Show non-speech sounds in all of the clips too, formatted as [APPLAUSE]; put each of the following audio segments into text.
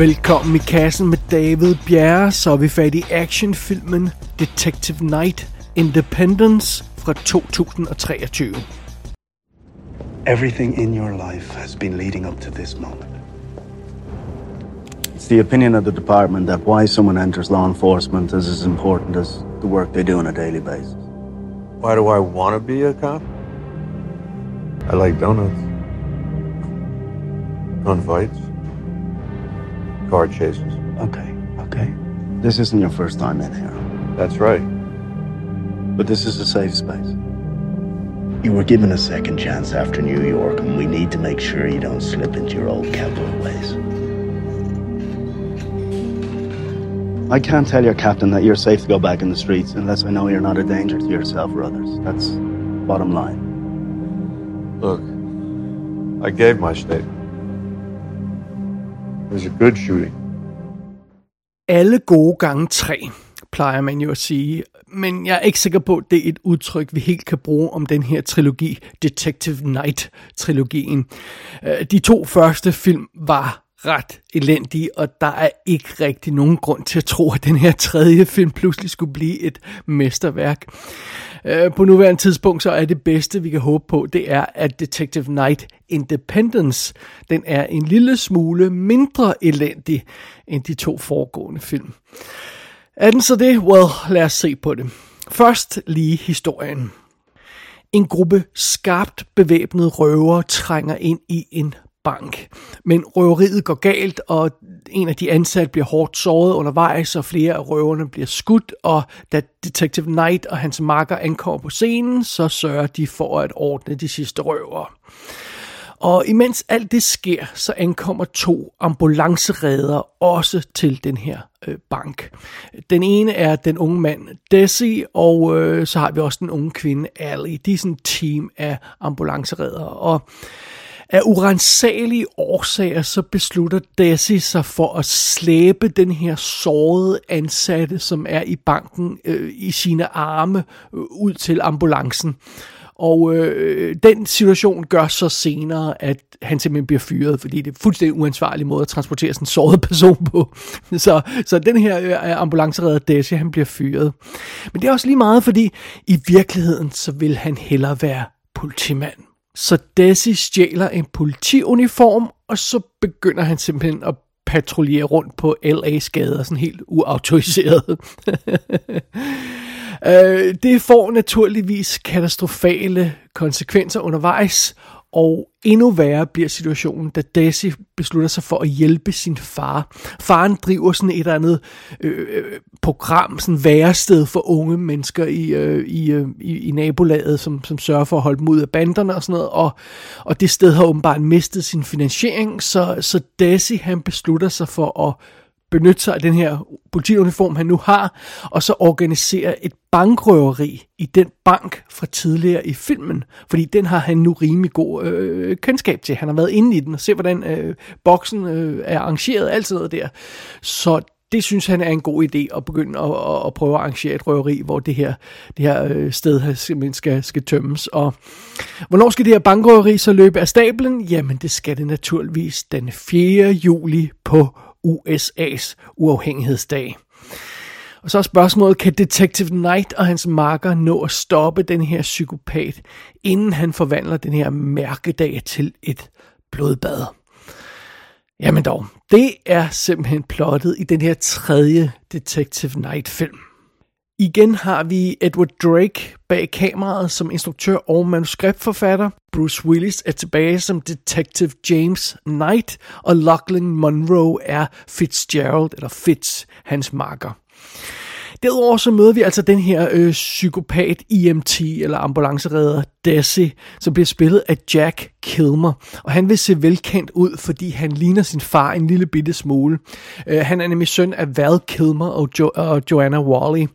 Velkommen i kassen med David Bjerre, så er vi fat i actionfilmen Detective Night Independence fra 2023. Everything in your life has been leading up to this moment. It's the opinion of the department that why someone enters law enforcement is as important as the work they do on a daily basis. Why do I want to be a cop? I like donuts. Gunfights. Car chases. Okay, okay. This isn't your first time in here, That's right. but this is a safe space. You were given a second chance after New York, and we need to make sure you don't slip into your old cowboy ways. I can't tell your captain that you're safe to go back in the streets unless I know you're not a danger to yourself or others. That's bottom line. Look, I gave my statement. It was a good shooting. Alle gode gange tre, plejer man jo at sige. Men jeg er ikke sikker på, at det er et udtryk, vi helt kan bruge om den her trilogi, Detective Night-trilogien. Øh, de to første film var ret elendige, og der er ikke rigtig nogen grund til at tro, at den her tredje film pludselig skulle blive et mesterværk. Øh, På nuværende tidspunkt så er det bedste, vi kan håbe på, det er, at Detective Night Independence, den er en lille smule mindre elendig end de to foregående film. Er den så det? Well, lad os se på det. Først lige historien. En gruppe skarpt bevæbnede røvere trænger ind i en bank. Men røveriet går galt, og en af de ansatte bliver hårdt såret undervejs, og flere af røverne bliver skudt, og da Detective Knight og hans makker ankommer på scenen, så sørger de for at ordne de sidste røvere. Og imens alt det sker, så ankommer to ambulanceredder også til den her øh, bank. Den ene er den unge mand Desi, og øh, så har vi også den unge kvinde Ali. De er sådan et team af ambulanceredder. Og af urensagelige årsager, så beslutter Desi sig for at slæbe den her sårede ansatte, som er i banken, øh, i sine arme øh, ud til ambulancen. Og øh, den situation gør så senere, at han simpelthen bliver fyret, fordi det er en fuldstændig uansvarlig måde at transportere sådan en såret person på. [LAUGHS] Så, så den her øh, ambulanceredder Desi, han bliver fyret. Men det er også lige meget, fordi i virkeligheden, så vil han hellere være politimand. Så Desi stjæler en politiuniform, og så begynder han simpelthen at patruljere rundt på LA's gader, sådan helt uautoriseret. [LAUGHS] Øh, det får naturligvis katastrofale konsekvenser undervejs, og endnu værre bliver situationen, da Desi beslutter sig for at hjælpe sin far. Faren driver sådan et eller andet øh, øh, program, sådan værested for unge mennesker i, øh, i, øh, i, i nabolaget, som, som sørger for at holde dem ud af banderne og sådan noget, og, og det sted har åbenbart mistet sin finansiering, så, så Desi han beslutter sig for at benytte sig af den her politiuniform, han nu har, og så organisere et bankrøveri i den bank fra tidligere i filmen. Fordi den har han nu rimelig god øh, kendskab til. Han har været inde i den og se, hvordan øh, boksen øh, er arrangeret, alt sådan noget der. Så det synes han er en god idé at begynde at, at, at prøve at arrangere et røveri, hvor det her, det her øh, sted her simpelthen skal, skal tømmes. Og hvornår skal det her bankrøveri så løbe af stablen? Jamen det skal det naturligvis den 4. juli på USA's uafhængighedsdag. Og så er spørgsmålet, kan Detective Knight og hans marker nå at stoppe den her psykopat, inden han forvandler den her mærkedag til et blodbad? Jamen dog, det er simpelthen plottet i den her tredje Detective Knight film. Igen har vi Edward Drake bag kameraet som instruktør og manuskriptforfatter. Bruce Willis er tilbage som Detective James Knight, og Lachlan Monroe er Fitzgerald, eller Fitz, hans marker. Derudover så møder vi altså den her øh, psykopat EMT, eller ambulanceredder Desi, som bliver spillet af Jack Kilmer. Og han vil se velkendt ud, fordi han ligner sin far en lille bitte smule. Øh, han er nemlig søn af Val Kilmer og, jo- og Joanna Wally.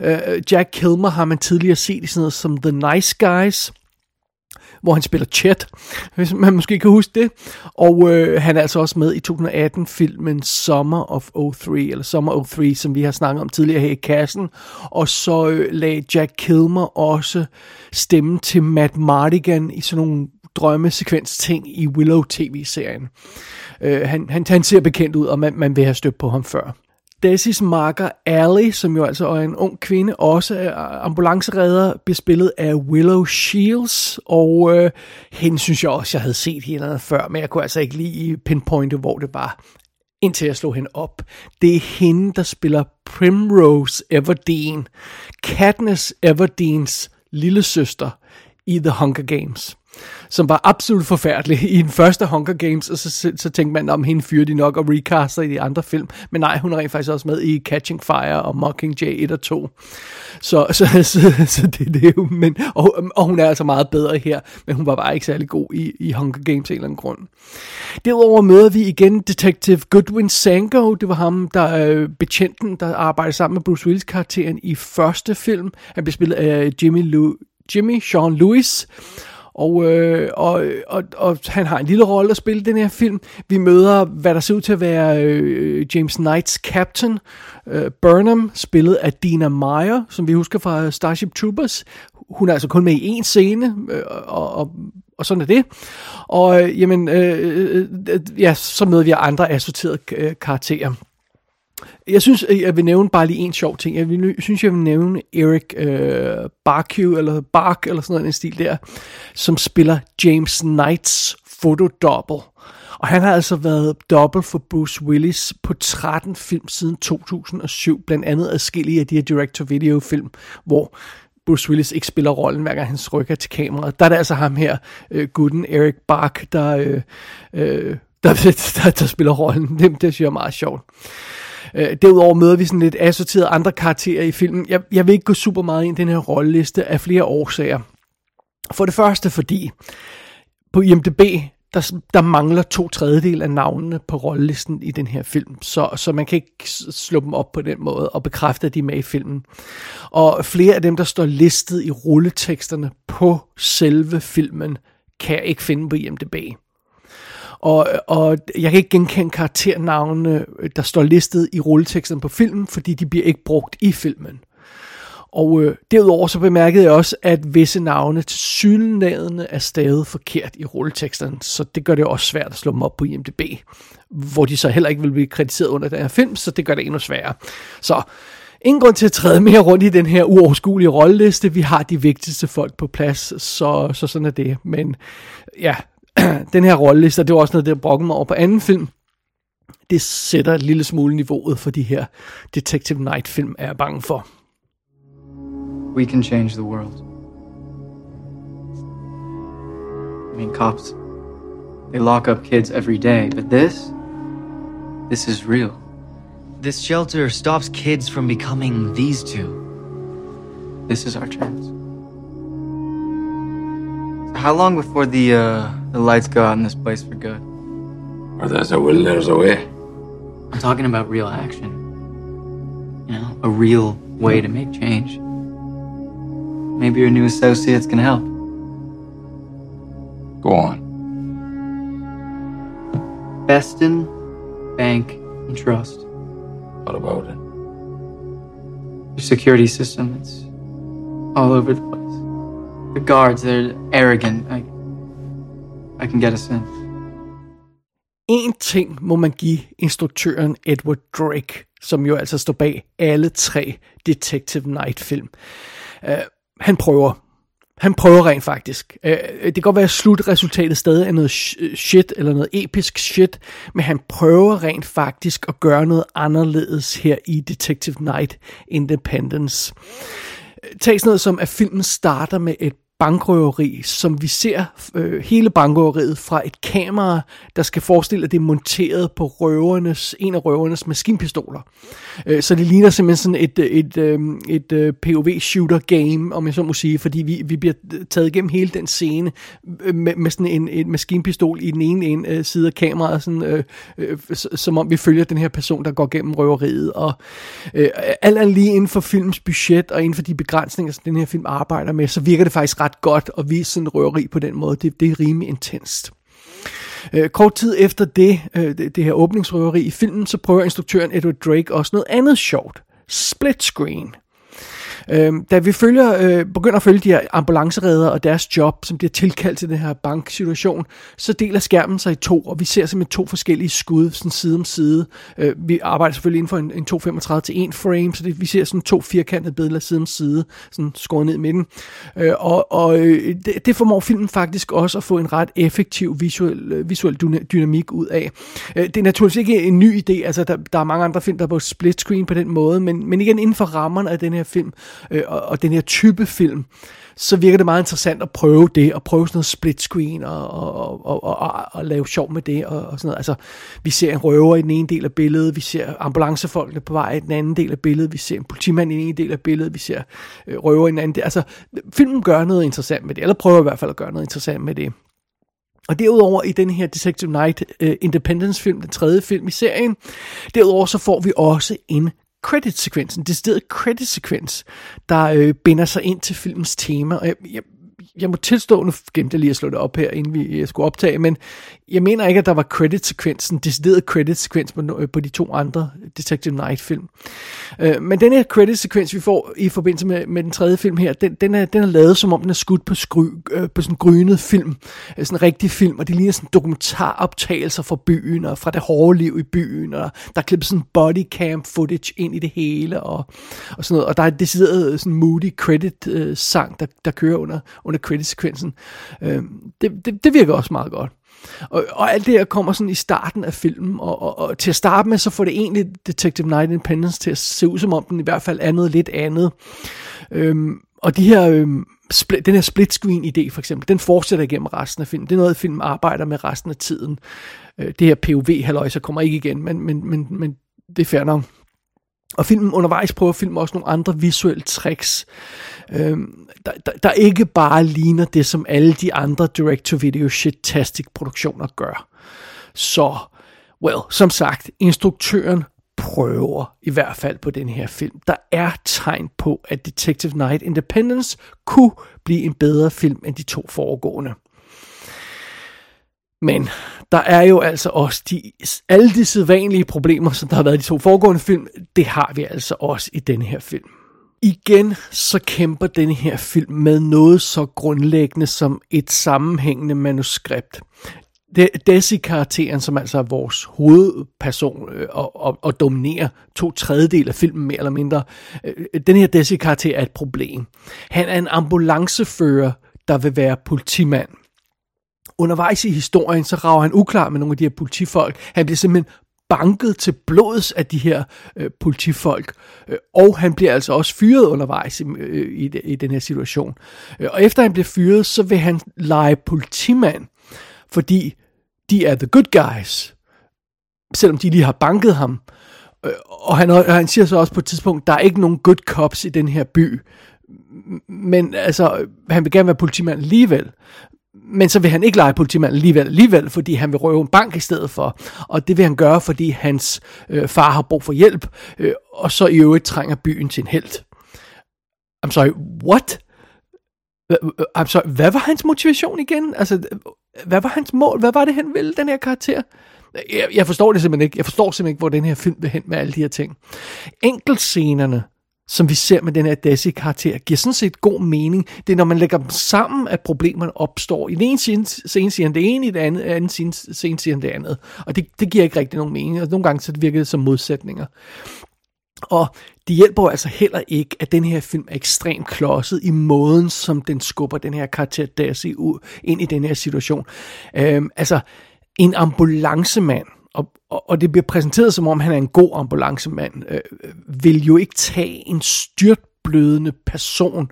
Øh, Jack Kilmer har man tidligere set i sådan noget som The Nice Guys, hvor han spiller Chet, hvis man måske kan huske det. Og øh, han er altså også med i 2018-filmen Summer of 03, eller Summer 03, som vi har snakket om tidligere her i kassen. Og så øh, lagde Jack Kilmer også stemme til Matt Mardigan i sådan nogle drømmesekvens ting i Willow tv-serien. Øh, han, han, han ser bekendt ud, og man, man vil have stødt på ham før. Dessys marker Allie, som jo altså er en ung kvinde, også er ambulanceredder, bespillet af Willow Shields, og øh, hende synes jeg også, jeg havde set hende før, men jeg kunne altså ikke lige pinpointe, hvor det var, indtil jeg slog hende op. Det er hende, der spiller Primrose Everdeen, Katniss Everdeens lille søster i The Hunger Games som var absolut forfærdelig [LAUGHS] i den første Hunger Games, og så, så, så tænkte man, om hende fyrer de nok og recaster i de andre film. Men nej, hun er rent faktisk også med i Catching Fire og Mockingjay 1 og 2. Så, [LAUGHS] så, så, så det er det jo. Men, og, og hun er altså meget bedre her, men hun var bare ikke særlig god i, i Hunger Games af en eller anden grund. Derudover møder vi igen Detective Goodwin Sango. Det var ham, der øh, betjenten, der arbejder sammen med Bruce Willis karakteren i første film. Han blev spillet af Jimmy, Lou Jimmy Sean Lewis. Og, øh, og, og, og han har en lille rolle at spille i den her film. Vi møder, hvad der ser ud til at være øh, James Knights captain, øh, Burnham, spillet af Dina Meyer, som vi husker fra Starship Troopers. Hun er altså kun med i én scene, øh, og, og, og sådan er det. Og øh, jamen, øh, øh, øh ja, så møder vi andre assorterede øh, karakterer. Jeg synes, jeg vil nævne bare lige en sjov ting. Jeg vil, synes, jeg vil nævne Eric øh, Barkew, eller Bark, eller sådan noget en stil der, som spiller James Knights fotodobbel. Og han har altså været dobbelt for Bruce Willis på 13 film siden 2007, blandt andet adskillige af de her direct-to-video-film, hvor Bruce Willis ikke spiller rollen, hver gang han rykker til kameraet. Der er det altså ham her, øh, guden Eric Bark, der, øh, øh, der, [LAUGHS] der, der, der spiller rollen. Det, det synes jeg er meget sjovt. Øh, derudover møder vi sådan lidt assorterede andre karakterer i filmen. Jeg, jeg vil ikke gå super meget ind i den her rolleliste af flere årsager. For det første fordi, på IMDb, der, der mangler to tredjedel af navnene på rollelisten i den her film, så, så man kan ikke slå dem op på den måde og bekræfte, at de er med i filmen. Og flere af dem, der står listet i rulleteksterne på selve filmen, kan jeg ikke finde på IMDb. Og, og jeg kan ikke genkende karakternavnene, der står listet i rulleteksten på filmen, fordi de bliver ikke brugt i filmen. Og øh, derudover så bemærkede jeg også, at visse navne til synlædende er stadig forkert i rulleteksten, så det gør det også svært at slå dem op på IMDb, hvor de så heller ikke vil blive krediteret under den her film, så det gør det endnu sværere. Så ingen grund til at træde mere rundt i den her uoverskuelige rolleliste. Vi har de vigtigste folk på plads, så, så sådan er det. Men ja, [CLEARS THROAT] den her rolleliste, det var også noget, der brokkede mig over på anden film. Det sætter et lille smule niveauet for de her Detective Night film, er jeg bange for. We can change the world. I mean, cops, they lock up kids every day, but this, this is real. This shelter stops kids from becoming these two. This is our chance. How long before the, uh, the lights go out in this place for good. Or there's a will, there's a way. I'm talking about real action. You know, a real way to make change. Maybe your new associates can help. Go on. Beston, Bank, and Trust. What about it? Your security system, it's all over the place. The guards, they're arrogant. I, I can get a sense. En ting må man give instruktøren Edward Drake, som jo altså står bag alle tre Detective Night-film. Uh, øh, han prøver. Han prøver rent faktisk. Uh, det kan godt være, at slutresultatet stadig er noget shit, eller noget episk shit, men han prøver rent faktisk at gøre noget anderledes her i Detective Night Independence. Øh, tag sådan noget som, at filmen starter med et bankrøveri, som vi ser øh, hele bankrøveriet fra et kamera, der skal forestille, at det er monteret på røvernes, en af røvernes maskinpistoler. Øh, så det ligner simpelthen sådan et, et, øh, et, øh, et POV-shooter game, om jeg så må sige, fordi vi, vi bliver taget igennem hele den scene øh, med, med sådan en, en maskinpistol i den ene, ene øh, side af kameraet, sådan, øh, øh, som om vi følger den her person, der går gennem røveriet. Og øh, alt andet lige inden for filmens budget og inden for de begrænsninger, som den her film arbejder med, så virker det faktisk ret ret godt at vise sådan en røveri på den måde. Det, det er rimelig intenst. Øh, kort tid efter det, øh, det, det her åbningsrøveri i filmen, så prøver instruktøren Edward Drake også noget andet sjovt. Split screen. Øh, da vi følger, øh, begynder at følge de her ambulanceredder og deres job, som bliver tilkaldt til den her banksituation, så deler skærmen sig i to, og vi ser simpelthen to forskellige skud, sådan side om side. Øh, vi arbejder selvfølgelig inden for en, en 235 til 1 frame, så det, vi ser sådan to firkantede billeder side om side, sådan skåret ned i midten. Øh, og og øh, det, det formår filmen faktisk også at få en ret effektiv visuel, øh, visuel dynamik ud af. Øh, det er naturligvis ikke en ny idé, altså der, der er mange andre film, der er på split screen på den måde, men, men igen inden for rammerne af den her film, øh, og, og den her type film, så virker det meget interessant at prøve det, og prøve sådan noget split screen, og, og, og, og, og, og lave sjov med det, og, og sådan noget. Altså, vi ser en røver i den ene del af billedet, vi ser ambulancefolkene på vej i den anden del af billedet, vi ser en politimand i den ene del af billedet, vi ser øh, røver i den anden del. Altså, filmen gør noget interessant med det, eller prøver i hvert fald at gøre noget interessant med det. Og derudover i den her Detective Night uh, øh, Independence film, den tredje film i serien, derudover så får vi også en credit-sekvensen, det credit-sekvens, der øh, binder sig ind til filmens tema. Og jeg, jeg, jeg må tilstå, nu glemte jeg lige at slå det op her, inden vi jeg skulle optage, men jeg mener ikke, at der var credit-sekvensen, decideret credit-sekvens på, øh, på de to andre Detective Night-film. Øh, men den her credit-sekvens, vi får i forbindelse med, med den tredje film her, den, den, er, den er lavet, som om den er skudt på, skry, øh, på sådan en grynet film. Øh, sådan en rigtig film, og det ligner sådan dokumentaroptagelser fra byen, og fra det hårde liv i byen, og der er klippet sådan bodycam footage ind i det hele, og, og sådan noget. Og der er decideret sådan moody credit-sang, øh, der, der kører under, under credit-sekvensen. Øh, det, det, det virker også meget godt. Og, og alt det her kommer sådan i starten af filmen, og, og, og til at starte med, så får det egentlig Detective Night Independence til at se ud, som om den i hvert fald er noget lidt andet. Øhm, og de her, øhm, split, den her split screen idé for eksempel, den fortsætter igennem resten af filmen. Det er noget, filmen arbejder med resten af tiden. Øh, det her POV-halløj, så kommer ikke igen, men, men, men, men det er fair nok. Og filmen undervejs prøver filmen også nogle andre visuelle tricks, øhm, der, der, der ikke bare ligner det, som alle de andre direct-to-video shit-tastic produktioner gør. Så, well, som sagt, instruktøren prøver i hvert fald på den her film. Der er tegn på, at Detective Night Independence kunne blive en bedre film end de to foregående. Men der er jo altså også de, alle de sædvanlige problemer, som der har været i de to foregående film, det har vi altså også i denne her film. Igen så kæmper denne her film med noget så grundlæggende som et sammenhængende manuskript. Desi-karakteren, som altså er vores hovedperson øh, og, og, og dominerer to tredjedel af filmen mere eller mindre, øh, den her Desi-karakter er et problem. Han er en ambulancefører, der vil være politimand undervejs i historien, så rager han uklar med nogle af de her politifolk. Han bliver simpelthen banket til blods af de her øh, politifolk, øh, og han bliver altså også fyret undervejs i, øh, i, i den her situation. Øh, og efter han bliver fyret, så vil han lege politimand, fordi de er the good guys, selvom de lige har banket ham. Øh, og han, og han siger så også på et tidspunkt, der er ikke nogen good cops i den her by. Men altså, han vil gerne være politimand alligevel men så vil han ikke lege politimand alligevel, alligevel, fordi han vil røve en bank i stedet for. Og det vil han gøre, fordi hans øh, far har brug for hjælp, øh, og så i øvrigt trænger byen til en held. I'm sorry, what? Øh, I'm sorry, hvad var hans motivation igen? Altså, hvad var hans mål? Hvad var det, han ville, den her karakter? Jeg, jeg forstår det simpelthen ikke. Jeg forstår simpelthen ikke, hvor den her film vil hen med alle de her ting. Enkeltscenerne som vi ser med den her Desi-karakter, giver sådan set god mening. Det er, når man lægger dem sammen, at problemerne opstår. I den ene scene, siger han det ene, i den anden, anden scene, scene siger han det andet. Og det, det giver ikke rigtig nogen mening. Og nogle gange så virker det som modsætninger. Og det hjælper altså heller ikke, at den her film er ekstremt klodset i måden, som den skubber den her karakter Desi ud ind i den her situation. Øhm, altså, en ambulancemand, og, og, og det bliver præsenteret som om, han er en god ambulancemand, øh, øh vil jo ikke tage en styrtblødende person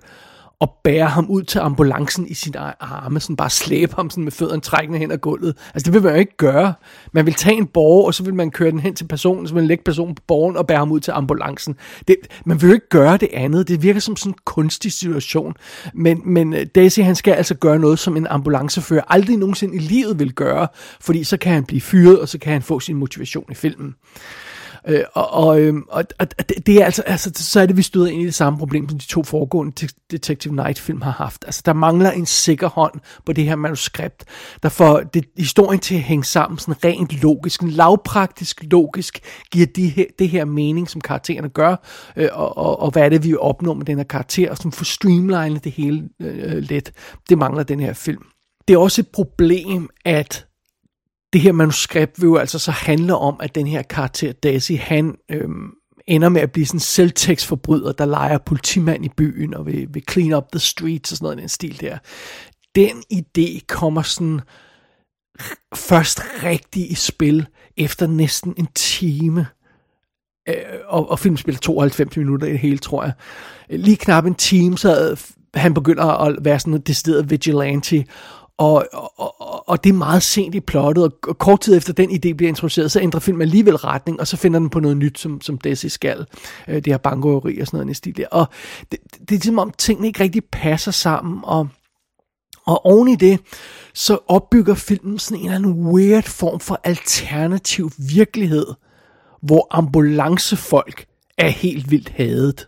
og bære ham ud til ambulancen i sin arme, sådan bare slæbe ham sådan med fødderne trækkende hen ad gulvet. Altså det vil man jo ikke gøre. Man vil tage en borger, og så vil man køre den hen til personen, så vil man lægge personen på borgen og bære ham ud til ambulancen. Det, man vil jo ikke gøre det andet. Det virker som sådan en kunstig situation. Men, men øh, Daisy, han skal altså gøre noget, som en ambulancefører aldrig nogensinde i livet vil gøre, fordi så kan han blive fyret, og så kan han få sin motivation i filmen. Øh, og, og, øhm, og, og det, det er altså, altså, så er det, vi støder ind i det samme problem, som de to foregående Detective Night-film har haft. Altså, der mangler en sikker hånd på det her manuskript, der får det, historien til at hænge sammen sådan rent logisk, lavpraktisk logisk, giver de her, det her mening, som karaktererne gør, øh, og, og, og hvad er det, vi opnår med den her karakter, og som får streamlinet det hele øh, øh lidt. Det mangler den her film. Det er også et problem, at det her manuskript vil jo altså så handle om, at den her karakter Daisy, han øh, ender med at blive sådan en selvtægtsforbryder, der leger politimand i byen og vil, vil clean up the streets og sådan noget den stil der. Den idé kommer sådan først rigtig i spil efter næsten en time. Øh, og, og filmen spiller 92 minutter i det hele, tror jeg. Lige knap en time, så han begynder at være sådan en decideret vigilante, og, og, og det er meget sent i plottet, og kort tid efter den idé bliver introduceret, så ændrer filmen alligevel retning, og så finder den på noget nyt, som, som Desi skal. Øh, det her bankrøveri og sådan noget i stil der. Og det, det er som om tingene ikke rigtig passer sammen, og, og oven i det, så opbygger filmen sådan en eller anden weird form for alternativ virkelighed, hvor ambulancefolk er helt vildt hadet.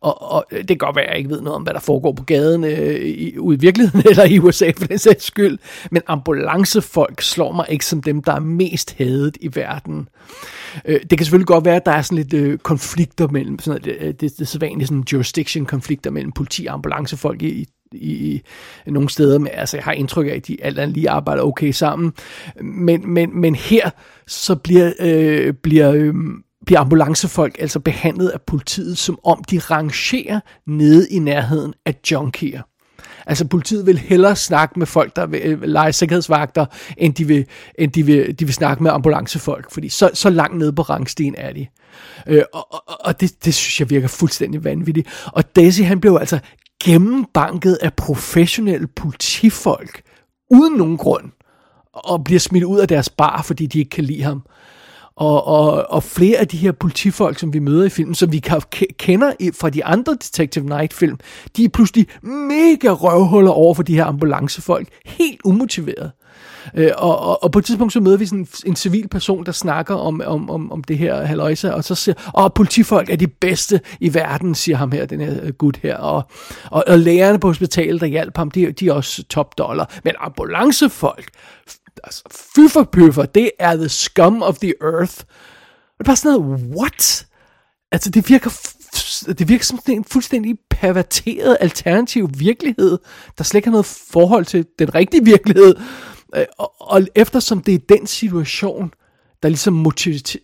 Og, og det kan godt være, at jeg ikke ved noget om, hvad der foregår på gaden øh, i, ude i virkeligheden, [LAUGHS] eller i USA for den sags skyld. Men ambulancefolk slår mig ikke som dem, der er mest hadet i verden. Øh, det kan selvfølgelig godt være, at der er sådan lidt øh, konflikter mellem, sådan noget, øh, det, det, det er sædvanlige sådan jurisdiction-konflikter mellem politi og ambulancefolk i, i, i nogle steder, men altså jeg har indtryk af, at de alt andet lige arbejder okay sammen. Men, men, men her så bliver, øh, bliver øh, bliver ambulancefolk altså behandlet af politiet, som om de rangerer nede i nærheden af junkier. Altså politiet vil hellere snakke med folk, der vil øh, lege sikkerhedsvagter, end de vil, end de vil, de vil snakke med ambulancefolk, fordi så, så langt nede på rangstien er de. Øh, og og, og det, det synes jeg virker fuldstændig vanvittigt. Og Daisy han blev altså gennembanket af professionelle politifolk, uden nogen grund, og bliver smidt ud af deres bar, fordi de ikke kan lide ham. Og, og, og flere af de her politifolk, som vi møder i filmen, som vi kender fra de andre Detective Night-film, de er pludselig mega røvhuller over for de her ambulancefolk. Helt umotiveret. Øh, og, og, og på et tidspunkt så møder vi sådan en, en civil person, der snakker om, om, om, om det her haløjse, og så siger, åh, politifolk er de bedste i verden, siger ham her, den her øh, gut her. Og, og, og lægerne på hospitalet, der hjalp ham, de, de er også top dollar. Men ambulancefolk, altså, fy for pøffer, det er the scum of the earth. Og det er bare sådan noget, what? Altså, det virker, det virker som en fuldstændig perverteret alternativ virkelighed, der slet ikke har noget forhold til den rigtige virkelighed. Øh, og, og eftersom det er den situation, der ligesom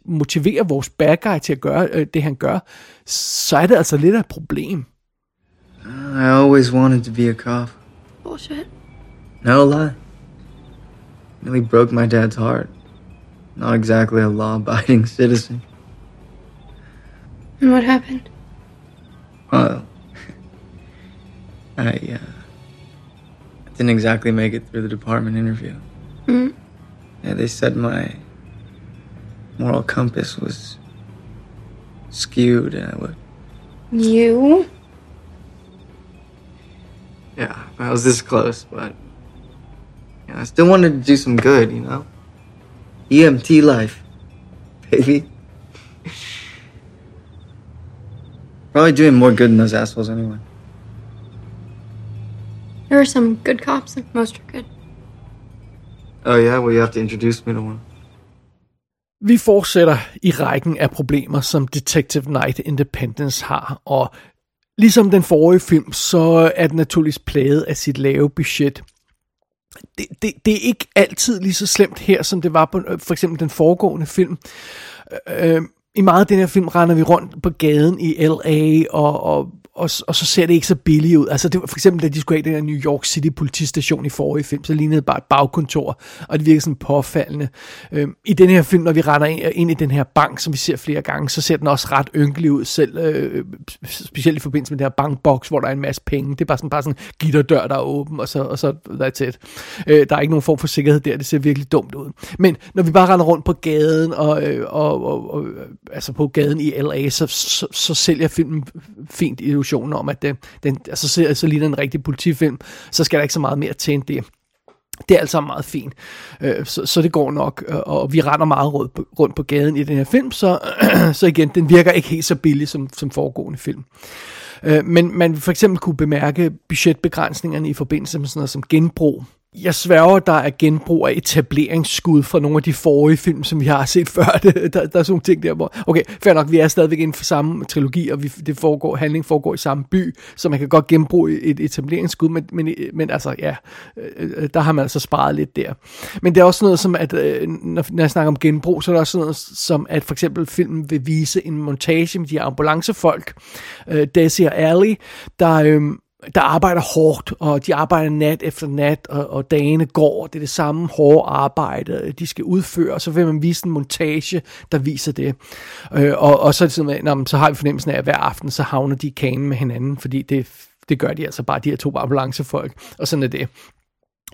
motiverer vores bad guy til at gøre øh, det, han gør, så er det altså lidt af et problem. I always wanted to be a cop. Bullshit. No lie. Nearly broke my dad's heart. Not exactly a law abiding [LAUGHS] citizen. And what happened? Well, [LAUGHS] I, uh, didn't exactly make it through the department interview. hmm Yeah, they said my moral compass was skewed and I would. You? Yeah, I was this close, but yeah, I still wanted to do some good, you know? EMT life, baby. [LAUGHS] Probably doing more good than those assholes anyway. There are some good cops, and most are good. Oh yeah, well you have to introduce me to one. Vi fortsætter i rækken af problemer, som Detective Night Independence har, og ligesom den forrige film, så er den naturligvis plaget af sit lave budget. Det, det, det er ikke altid lige så slemt her, som det var på øh, for eksempel den foregående film. Øh, øh i meget af den her film render vi rundt på gaden i L.A., og, og og, og så ser det ikke så billigt ud. Altså det var for eksempel, da de skulle have den her New York City politistation i forrige film, så lignede det bare et bagkontor, og det virker sådan påfaldende. Øhm, I den her film, når vi render ind, ind i den her bank, som vi ser flere gange, så ser den også ret ynkelig ud selv, øh, specielt i forbindelse med den her bankboks, hvor der er en masse penge. Det er bare sådan, bare sådan gitterdør, der er åben, og så, og så that's it. Øh, der er ikke nogen form for sikkerhed der, det ser virkelig dumt ud. Men når vi bare render rundt på gaden, og, øh, og, og, og altså på gaden i LA, så, så, så sælger filmen fint illusionen om, at det, den, altså, så, så ligner en rigtig politifilm, så skal der ikke så meget mere til end det. Det er altså meget fint, øh, så, så det går nok, øh, og vi render meget rundt på, gaden i den her film, så, [CLEARS THROAT] så igen, den virker ikke helt så billig som, som foregående film. Øh, men man for eksempel kunne bemærke budgetbegrænsningerne i forbindelse med sådan noget som genbrug jeg sværger, der er genbrug af etableringsskud fra nogle af de forrige film, som vi har set [LAUGHS] før. Der, der er sådan nogle ting der, hvor... Okay, fair nok, vi er stadigvæk inden for samme trilogi, og vi, det foregår, handling foregår i samme by, så man kan godt genbruge et etableringsskud, men, men, men altså, ja, øh, øh, der har man altså sparet lidt der. Men det er også noget som, at øh, når jeg snakker om genbrug, så er det også noget som, at for eksempel filmen vil vise en montage med de ambulancefolk, Desi og Ali, der øhm, der arbejder hårdt, og de arbejder nat efter nat, og, og dagene går. Det er det samme hårde arbejde, de skal udføre, og så vil man vise en montage, der viser det. Øh, og, og så er det sådan, at, så har vi fornemmelsen af, at hver aften, så havner de i kanen med hinanden, fordi det, det gør de altså bare, de her to ambulancefolk, og sådan er det.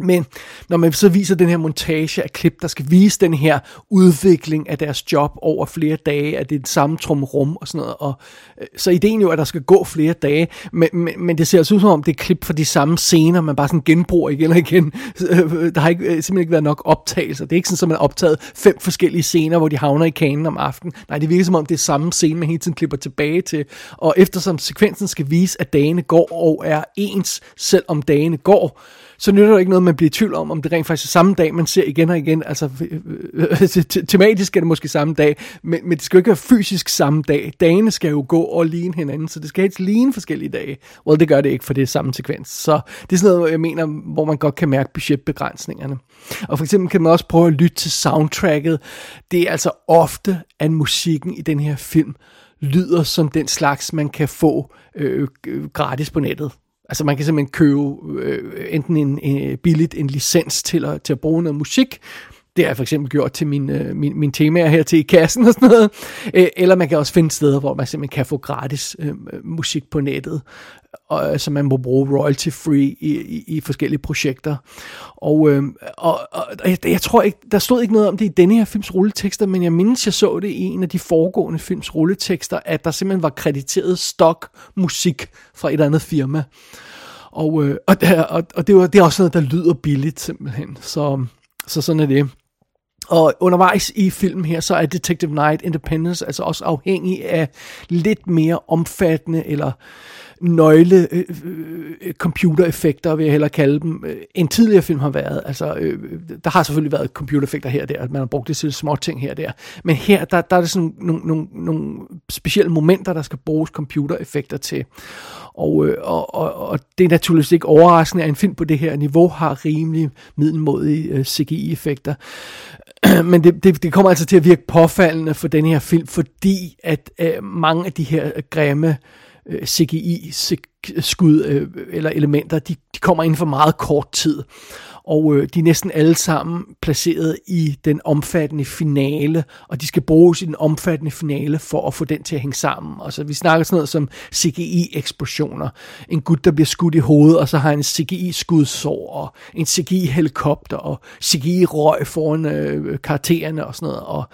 Men når man så viser den her montage af klip, der skal vise den her udvikling af deres job over flere dage, at det er det samme rum og sådan noget, og, øh, så ideen jo, at der skal gå flere dage, men, men, men det ser altså ud som om, det er klip fra de samme scener, man bare sådan genbruger igen og igen. Øh, der har ikke, øh, simpelthen ikke været nok optagelser. Det er ikke sådan, at man har optaget fem forskellige scener, hvor de havner i kanen om aftenen. Nej, det virker som om, det er samme scene, man hele tiden klipper tilbage til. Og eftersom sekvensen skal vise, at dagene går og er ens, selvom dagene går, så nytter det ikke noget, man bliver i tvivl om, om det rent faktisk er samme dag, man ser igen og igen. Altså, øh, øh, øh, tematisk er det måske samme dag, men, men det skal jo ikke være fysisk samme dag. Dagene skal jo gå og ligne hinanden, så det skal helst ligne forskellige dage. Well, det gør det ikke, for det er samme sekvens. Så det er sådan noget, jeg mener, hvor man godt kan mærke budgetbegrænsningerne. Og for eksempel kan man også prøve at lytte til soundtracket. Det er altså ofte, at musikken i den her film lyder som den slags, man kan få øh, gratis på nettet. Altså man kan simpelthen købe øh, enten en, en, billigt en licens til at, til at bruge noget musik, det har jeg for eksempel gjort til min, øh, min, min temaer her til i kassen og sådan noget. Øh, eller man kan også finde steder, hvor man simpelthen kan få gratis øh, musik på nettet, og, øh, så man må bruge royalty-free i, i, i forskellige projekter. Og, øh, og, og jeg, jeg tror ikke, der stod ikke noget om det i denne her films rulletekster, men jeg mindes, jeg så det i en af de foregående films rulletekster, at der simpelthen var krediteret stock musik fra et eller andet firma. Og, øh, og, og, og det, var, det er også noget, der lyder billigt simpelthen. Så, så sådan er det. Og undervejs i filmen her, så er Detective Night Independence altså også afhængig af lidt mere omfattende eller nøgle øh, øh, øh computereffekter, vil jeg hellere kalde dem, øh, en tidligere film har været. Altså, øh, der har selvfølgelig været computereffekter her og der, at man har brugt det til små ting her og der. Men her, der, der er det sådan nogle, nogle, nogle specielle momenter, der skal bruges computereffekter til. Og, øh, og, og, og det er naturligvis ikke overraskende, at en film på det her niveau har rimelig middelmodige øh, CGI-effekter. [CLEARS THROAT] Men det, det, det kommer altså til at virke påfaldende for den her film, fordi at øh, mange af de her grimme øh, CGI-skud øh, eller elementer, de, de kommer inden for meget kort tid og øh, de er næsten alle sammen placeret i den omfattende finale, og de skal bruges i den omfattende finale for at få den til at hænge sammen. Og så vi snakker sådan noget som CGI-eksplosioner. En gut, der bliver skudt i hovedet, og så har en CGI-skudsår, og en CGI-helikopter, og CGI-røg foran øh, karaktererne og sådan noget. Og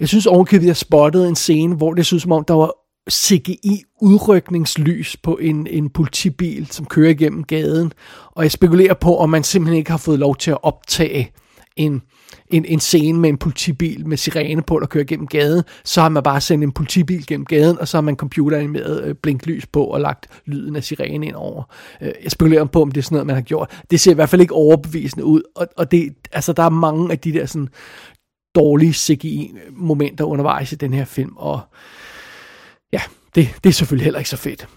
jeg synes ovenkøbet, jeg spottede en scene, hvor det synes som om, der var CGI-udrykningslys på en, en politibil, som kører igennem gaden. Og jeg spekulerer på, om man simpelthen ikke har fået lov til at optage en, en, en scene med en politibil med sirene på, der kører gennem gaden. Så har man bare sendt en politibil gennem gaden, og så har man computeranimeret øh, blinklys på og lagt lyden af sirene ind over. Øh, jeg spekulerer på, om det er sådan noget, man har gjort. Det ser i hvert fald ikke overbevisende ud. Og, og det, altså, der er mange af de der sådan, dårlige CGI-momenter undervejs i den her film, og ja, det, det er selvfølgelig heller ikke så fedt.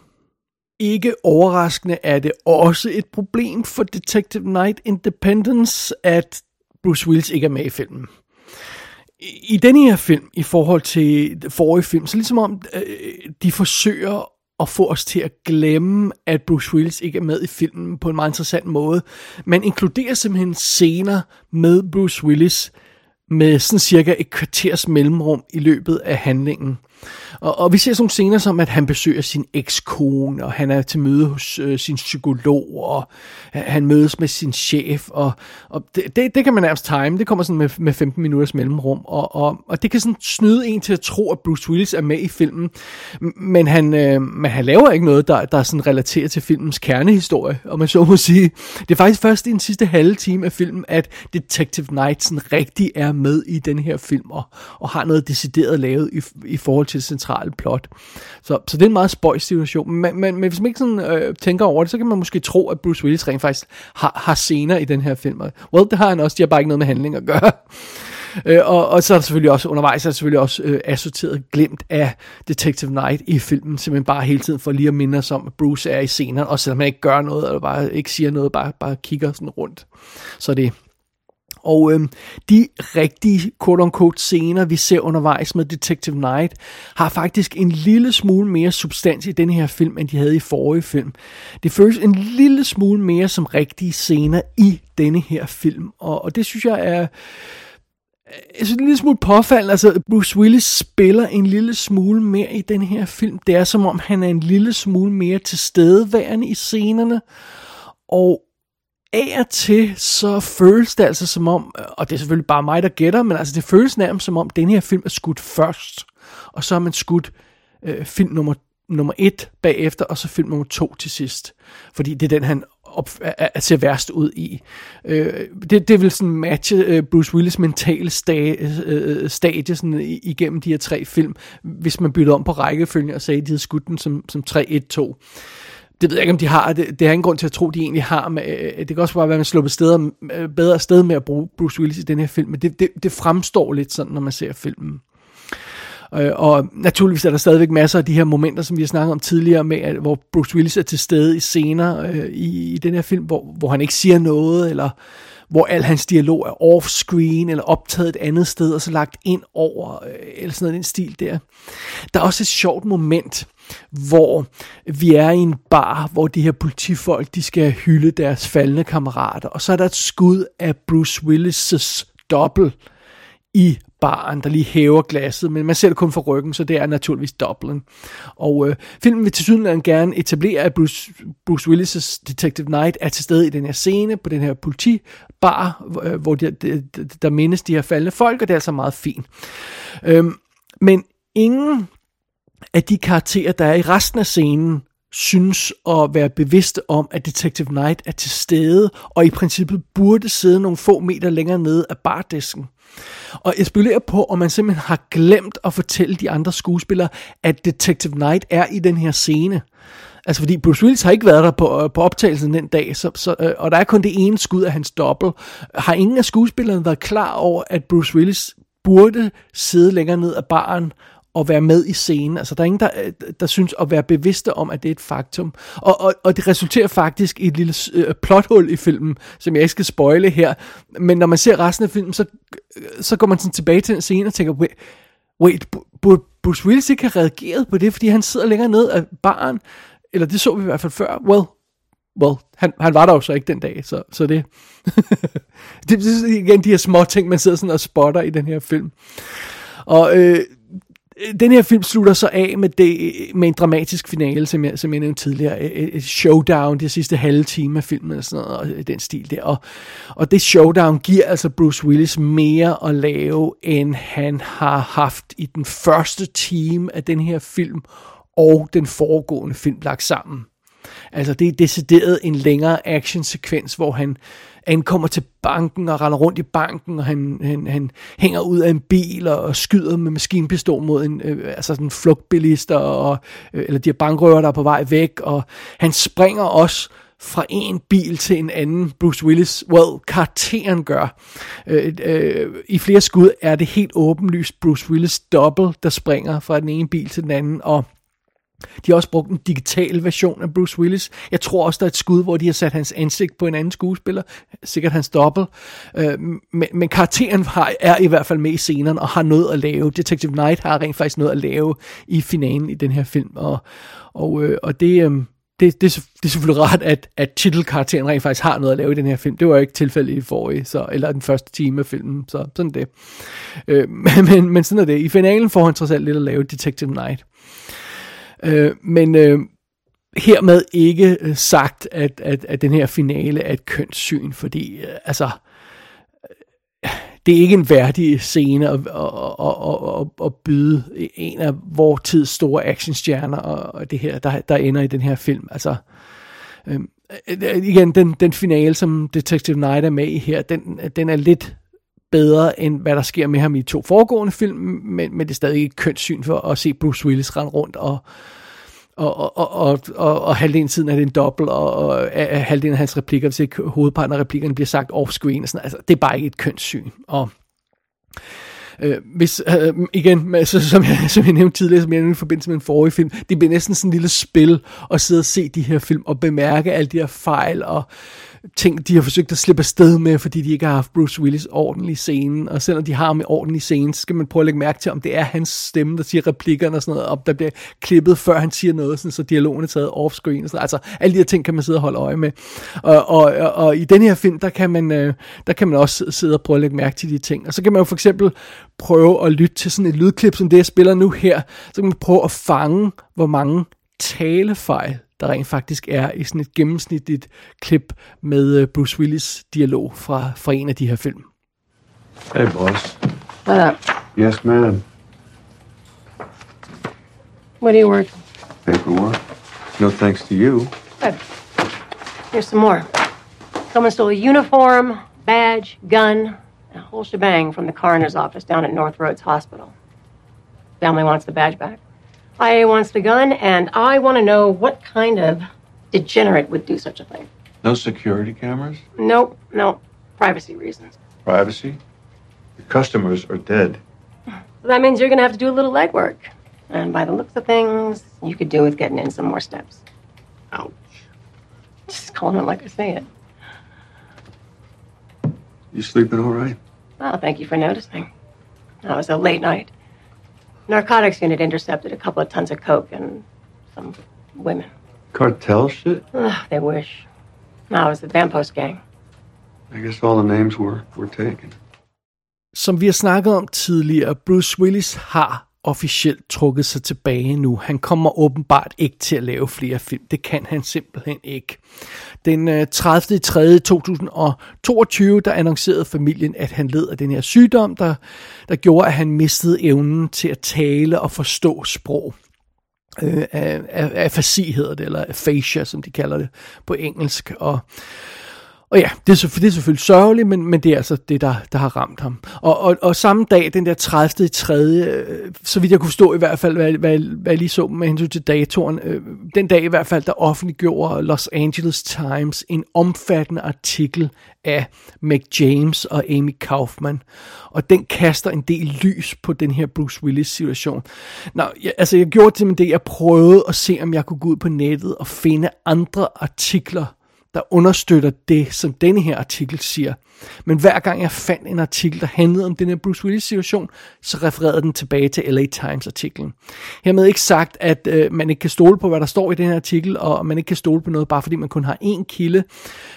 Ikke overraskende er det også et problem for Detective Night Independence, at Bruce Willis ikke er med i filmen. I, i denne her film, i forhold til forrige film, så ligesom om øh, de forsøger at få os til at glemme, at Bruce Willis ikke er med i filmen på en meget interessant måde. Man inkluderer simpelthen scener med Bruce Willis med sådan cirka et kvarters mellemrum i løbet af handlingen. Og, og vi ser sådan nogle scener som, at han besøger sin ekskone, og han er til møde hos øh, sin psykolog, og han mødes med sin chef, og, og det, det, det kan man nærmest time, det kommer sådan med, med 15 minutters mellemrum, og, og, og det kan sådan snyde en til at tro, at Bruce Willis er med i filmen, men han, øh, men han laver ikke noget, der, der er sådan relateret til filmens kernehistorie, om man så må sige. Det er faktisk først i den sidste halve time af filmen, at Detective Knight sådan rigtig er med i den her film, og, og har noget decideret lavet i, i forhold til det centrale plot. Så, så det er en meget spøjs situation, men, men, men hvis man ikke sådan, øh, tænker over det, så kan man måske tro, at Bruce Willis rent faktisk har, har scener i den her film. Well, det har han også, de har bare ikke noget med handling at gøre. [LAUGHS] Øh, og, og så er der selvfølgelig også undervejs er der selvfølgelig også øh, assorteret glemt af Detective Knight i filmen, simpelthen bare hele tiden for lige at minde os om, at Bruce er i scenerne, og selvom han ikke gør noget, eller bare ikke siger noget, bare, bare kigger sådan rundt. Så det og øhm, de rigtige quote-unquote scener, vi ser undervejs med Detective Knight, har faktisk en lille smule mere substans i den her film, end de havde i forrige film. Det føles en lille smule mere som rigtige scener i denne her film, og, og det synes jeg er jeg synes, en lille smule påfaldende. Altså, Bruce Willis spiller en lille smule mere i den her film. Det er som om, han er en lille smule mere tilstedeværende i scenerne. Og af og til, så føles det altså som om, og det er selvfølgelig bare mig, der gætter, men altså det føles nærmest som om, den her film er skudt først. Og så har man skudt øh, film nummer, nummer et bagefter, og så film nummer to til sidst. Fordi det er den, han op, er, ser værst ud i. Øh, det, det vil sådan matche øh, Bruce Willis mentale sta, øh, øh stadie sådan, igennem de her tre film, hvis man byttede om på rækkefølgen og sagde, at de havde skudt den som, som 3-1-2 det ved jeg ikke, om de har. Det, det er ingen grund til at tro, de egentlig har. Men, øh, det kan også bare være, at man slår steder, øh, bedre sted med at bruge Bruce Willis i den her film. Men det, det, det fremstår lidt sådan, når man ser filmen. Øh, og naturligvis er der stadigvæk masser af de her momenter, som vi har snakket om tidligere, med, at, hvor Bruce Willis er til stede i scener øh, i, i den her film, hvor, hvor han ikke siger noget, eller hvor al hans dialog er off-screen, eller optaget et andet sted, og så lagt ind over, øh, eller sådan noget, den stil der. Der er også et sjovt moment, hvor vi er i en bar, hvor de her politifolk, de skal hylde deres faldende kammerater, og så er der et skud af Bruce Willis' dobbelt i baren, der lige hæver glasset, men man ser det kun fra ryggen, så det er naturligvis Dublin. Og øh, filmen vil til synligheden gerne etablere, at Bruce, Bruce Willis' Detective Knight er til stede i den her scene, på den her politibar, øh, hvor de, de, de, der mindes de her faldende folk, og det er altså meget fint. Øhm, men ingen af de karakterer, der er i resten af scenen, synes at være bevidste om, at Detective Knight er til stede, og i princippet burde sidde nogle få meter længere nede af bardisken. Og jeg spekulerer på, om man simpelthen har glemt at fortælle de andre skuespillere, at Detective Knight er i den her scene. Altså fordi Bruce Willis har ikke været der på, øh, på optagelsen den dag, så, så, øh, og der er kun det ene skud af hans dobbelt. Har ingen af skuespillerne været klar over, at Bruce Willis burde sidde længere ned af baren at være med i scenen. Altså, der er ingen, der, øh, der synes at være bevidste om, at det er et faktum. Og, og, og det resulterer faktisk i et lille øh, plothul i filmen, som jeg ikke skal spoile her. Men når man ser resten af filmen, så, øh, så går man sådan tilbage til den scene og tænker, wait, wait burde Bruce Willis ikke have reageret på det, fordi han sidder længere ned af baren? Eller det så vi i hvert fald før. Well, well, han, han var der jo så ikke den dag, så, så det, [LAUGHS] det, det er igen de her små ting, man sidder sådan og spotter i den her film. Og øh, den her film slutter så af med, det, med en dramatisk finale, som jeg, som jeg nævnte tidligere. Et showdown, det sidste halve time af filmen og sådan noget, og øh, den stil der. Og, og det showdown giver altså Bruce Willis mere at lave, end han har haft i den første time af den her film, og den foregående film lagt sammen. Altså det er decideret en længere actionsekvens, hvor han ankommer til banken og render rundt i banken, og han, han, han hænger ud af en bil og, og skyder med maskinpistol mod en, øh, altså sådan flugtbilister, og, øh, eller de her bankrøver, der er på vej væk, og han springer også fra en bil til en anden, Bruce Willis, well, karakteren gør. Øh, øh, I flere skud er det helt åbenlyst Bruce Willis dobbelt, der springer fra den ene bil til den anden, og de har også brugt en digital version af Bruce Willis. Jeg tror også, der er et skud, hvor de har sat hans ansigt på en anden skuespiller. Sikkert hans dobbelt. Øh, men, men karakteren har, er i hvert fald med i scenen og har noget at lave. Detective Knight har rent faktisk noget at lave i finalen i den her film. Og, og, øh, og det, øh, det, det, det er selvfølgelig rart, at, at titelkarakteren rent faktisk har noget at lave i den her film. Det var jo ikke tilfældet i forrige, så, eller den første time af filmen, så sådan det. Øh, [LAUGHS] men, men sådan er det. I finalen får han trods alt lidt at lave Detective Night. Øh, Øh, men øh, hermed ikke øh, sagt, at, at, at den her finale er et kønssyn, fordi øh, altså det er ikke en værdig scene at, at, at, at, at byde en af vores tids store actionstjerner, og det her, der, der ender i den her film. Altså, øh, øh igen, den, den finale, som Detective Night er med i her, den, den er lidt bedre, end hvad der sker med ham i to foregående film, men, men det er stadig et kønssyn for at se Bruce Willis rende rundt og, og, og, og, og, og, og halvdelen tiden er det en dobbelt, og, og halvdelen af hans replikker, hvis ikke hovedparten af replikkerne bliver sagt off-screen, og sådan, altså, det er bare ikke et kønssyn. Og Øh, hvis, øh, igen, altså, som, jeg, som jeg nævnte tidligere, som jeg nævnte i forbindelse med en forrige film, det bliver næsten sådan en lille spil at sidde og se de her film og bemærke alle de her fejl og ting, de har forsøgt at slippe afsted med, fordi de ikke har haft Bruce Willis ordentlig i scenen, og selvom de har ham i ordentlig scene, så skal man prøve at lægge mærke til, om det er hans stemme, der siger replikkerne og sådan noget, op, der bliver klippet, før han siger noget, sådan, så dialogen er taget off-screen, og sådan, altså alle de her ting kan man sidde og holde øje med. Og, og, og, og i den her film, der kan, man, øh, der kan man også sidde og prøve at lægge mærke til de ting, og så kan man jo for eksempel prøve at lytte til sådan et lydklip, som det jeg spiller nu her, så kan man prøve at fange, hvor mange talefejl, der rent faktisk er i sådan et gennemsnitligt klip med øh, Bruce Willis dialog fra, fra en af de her film. Hey, boss. What up? Yes, ma'am. What are you working? Paperwork. No thanks to you. Good. Here's some more. Someone stole a uniform, badge, gun, and a whole shebang from the coroner's office down at North Roads Hospital. Family wants the badge back. IA wants the gun, and I want to know what kind of degenerate would do such a thing. No security cameras? Nope, no. Privacy reasons. Privacy? Your customers are dead. That means you're going to have to do a little legwork. And by the looks of things, you could do with getting in some more steps. Ouch. Just calling it like I say it. You sleeping all right? Well, thank you for noticing. That was a late night. Narcotics unit intercepted a couple of tons of coke and some women. Cartel shit? Ugh, they wish. No, it was the Vampos gang. I guess all the names were, were taken. Som vi har snakket om tidligere, Bruce Willis har officielt trukket sig tilbage nu. Han kommer åbenbart ikke til at lave flere film. Det kan han simpelthen ikke. Den 30. 3. 2022, der annoncerede familien, at han led af den her sygdom, der, der gjorde, at han mistede evnen til at tale og forstå sprog. Øh, af, af, afasi hedder det, eller aphasia, som de kalder det på engelsk. Og og ja, det er, det er selvfølgelig sørgeligt, men, men det er altså det, der, der har ramt ham. Og, og, og samme dag, den der 30. i 3., øh, så vidt jeg kunne stå i hvert fald, hvad, hvad, hvad jeg lige så med hensyn til datoren, øh, den dag i hvert fald, der offentliggjorde Los Angeles Times en omfattende artikel af Meg James og Amy Kaufman. Og den kaster en del lys på den her Bruce Willis situation. Nå, jeg, altså jeg gjorde til det, jeg prøvede at se, om jeg kunne gå ud på nettet og finde andre artikler, der understøtter det, som denne her artikel siger. Men hver gang jeg fandt en artikel, der handlede om den her Bruce Willis situation, så refererede den tilbage til LA Times artiklen. Hermed ikke sagt, at øh, man ikke kan stole på, hvad der står i den her artikel, og man ikke kan stole på noget, bare fordi man kun har én kilde.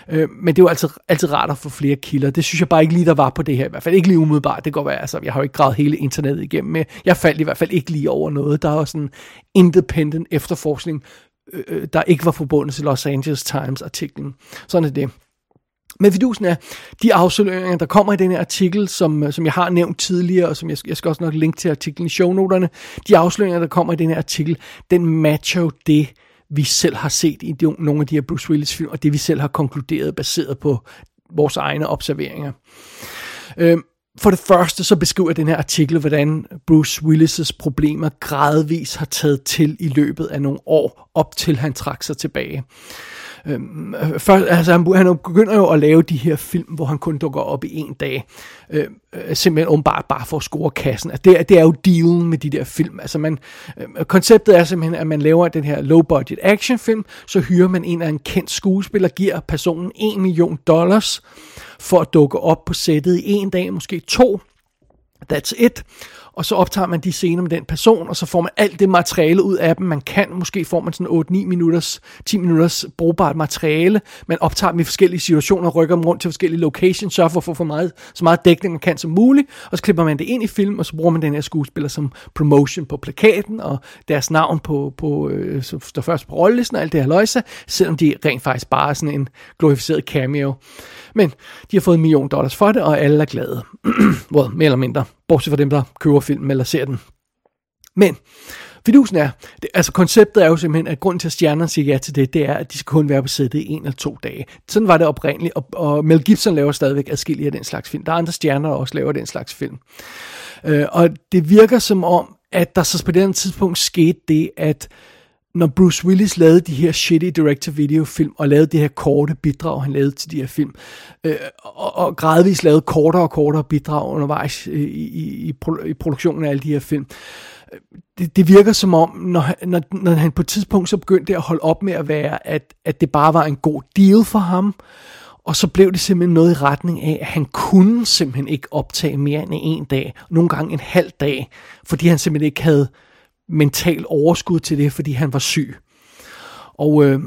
Øh, men det er jo altid, altid rart at få flere kilder. Det synes jeg bare ikke lige, der var på det her. I hvert fald ikke lige umiddelbart. Det går være, altså, jeg har jo ikke gravet hele internettet igennem. Men jeg faldt i hvert fald ikke lige over noget. Der er sådan independent efterforskning Øh, øh, der ikke var forbundet til Los Angeles Times artiklen. Sådan er det. Men vidusen er, de afsløringer, der kommer i den her artikel, som, øh, som jeg har nævnt tidligere, og som jeg, jeg skal også nok linke til artiklen i shownoterne, de afsløringer, der kommer i den her artikel, den matcher jo det, vi selv har set i de, nogle af de her Bruce Willis film, og det vi selv har konkluderet baseret på vores egne observeringer. Øhm, for det første så beskriver den her artikel, hvordan Bruce Willis' problemer gradvis har taget til i løbet af nogle år, op til han trak sig tilbage. Øhm, først, altså han, han begynder jo at lave de her film, hvor han kun dukker op i en dag. Øh, øh simpelthen åbenbart bare for at score kassen. Altså, det, det er jo dealen med de der film. Altså man, øh, konceptet er simpelthen, at man laver den her low budget actionfilm, så hyrer man en af en kendt skuespiller, giver personen 1 million dollars, for at dukke op på sættet i en dag, måske to. That's it og så optager man de scener med den person, og så får man alt det materiale ud af dem, man kan. Måske får man sådan 8-9 minutters, 10 minutters brugbart materiale. Man optager dem i forskellige situationer, rykker dem rundt til forskellige locations, sørger for at få for meget, så meget dækning man kan som muligt, og så klipper man det ind i film, og så bruger man den her skuespiller som promotion på plakaten, og deres navn på, på øh, som står først på rollelisten og alt det her løjse, selvom de rent faktisk bare er sådan en glorificeret cameo. Men de har fået en million dollars for det, og alle er glade. [CLEARS THROAT] well, mere eller mindre. Bortset fra dem, der køber filmen eller ser den. Men Fidusen er, det, altså konceptet er jo simpelthen, at grunden til, at stjernerne siger ja til det, det er, at de skal kun være på sættet i en eller to dage. Sådan var det oprindeligt, og, og Mel Gibson laver stadigvæk adskillige af den slags film. Der er andre stjerner, der også laver den slags film. Øh, og det virker som om, at der så på det tidspunkt skete det, at når Bruce Willis lavede de her shitty director-video-film, og lavede det her korte bidrag, han lavede til de her film, øh, og, og gradvist lavede kortere og kortere bidrag undervejs øh, i, i, i, i produktionen af alle de her film, øh, det, det virker som om, når, når, når han på et tidspunkt så begyndte at holde op med at være, at, at det bare var en god deal for ham, og så blev det simpelthen noget i retning af, at han kunne simpelthen ikke optage mere end en dag, nogle gange en halv dag, fordi han simpelthen ikke havde mental overskud til det, fordi han var syg. Og, øh,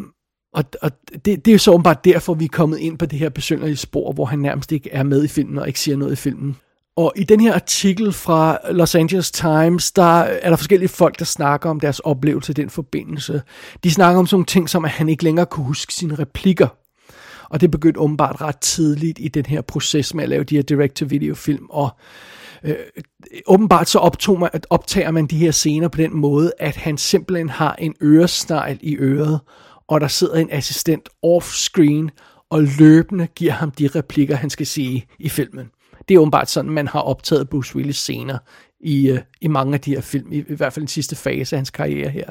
og, og det, det er så åbenbart derfor, vi er kommet ind på det her besynderlige spor, hvor han nærmest ikke er med i filmen og ikke siger noget i filmen. Og i den her artikel fra Los Angeles Times, der er der forskellige folk, der snakker om deres oplevelse i den forbindelse. De snakker om sådan nogle ting, som at han ikke længere kunne huske sine replikker. Og det begyndte åbenbart ret tidligt i den her proces med at lave de her direct-to-video-film. Og øh, åbenbart så optog man, optager man de her scener på den måde, at han simpelthen har en øresnegl i øret, og der sidder en assistent off-screen og løbende giver ham de replikker, han skal sige i filmen. Det er åbenbart sådan, man har optaget Bruce Willis scener i, øh, i mange af de her film, i, i hvert fald den sidste fase af hans karriere her.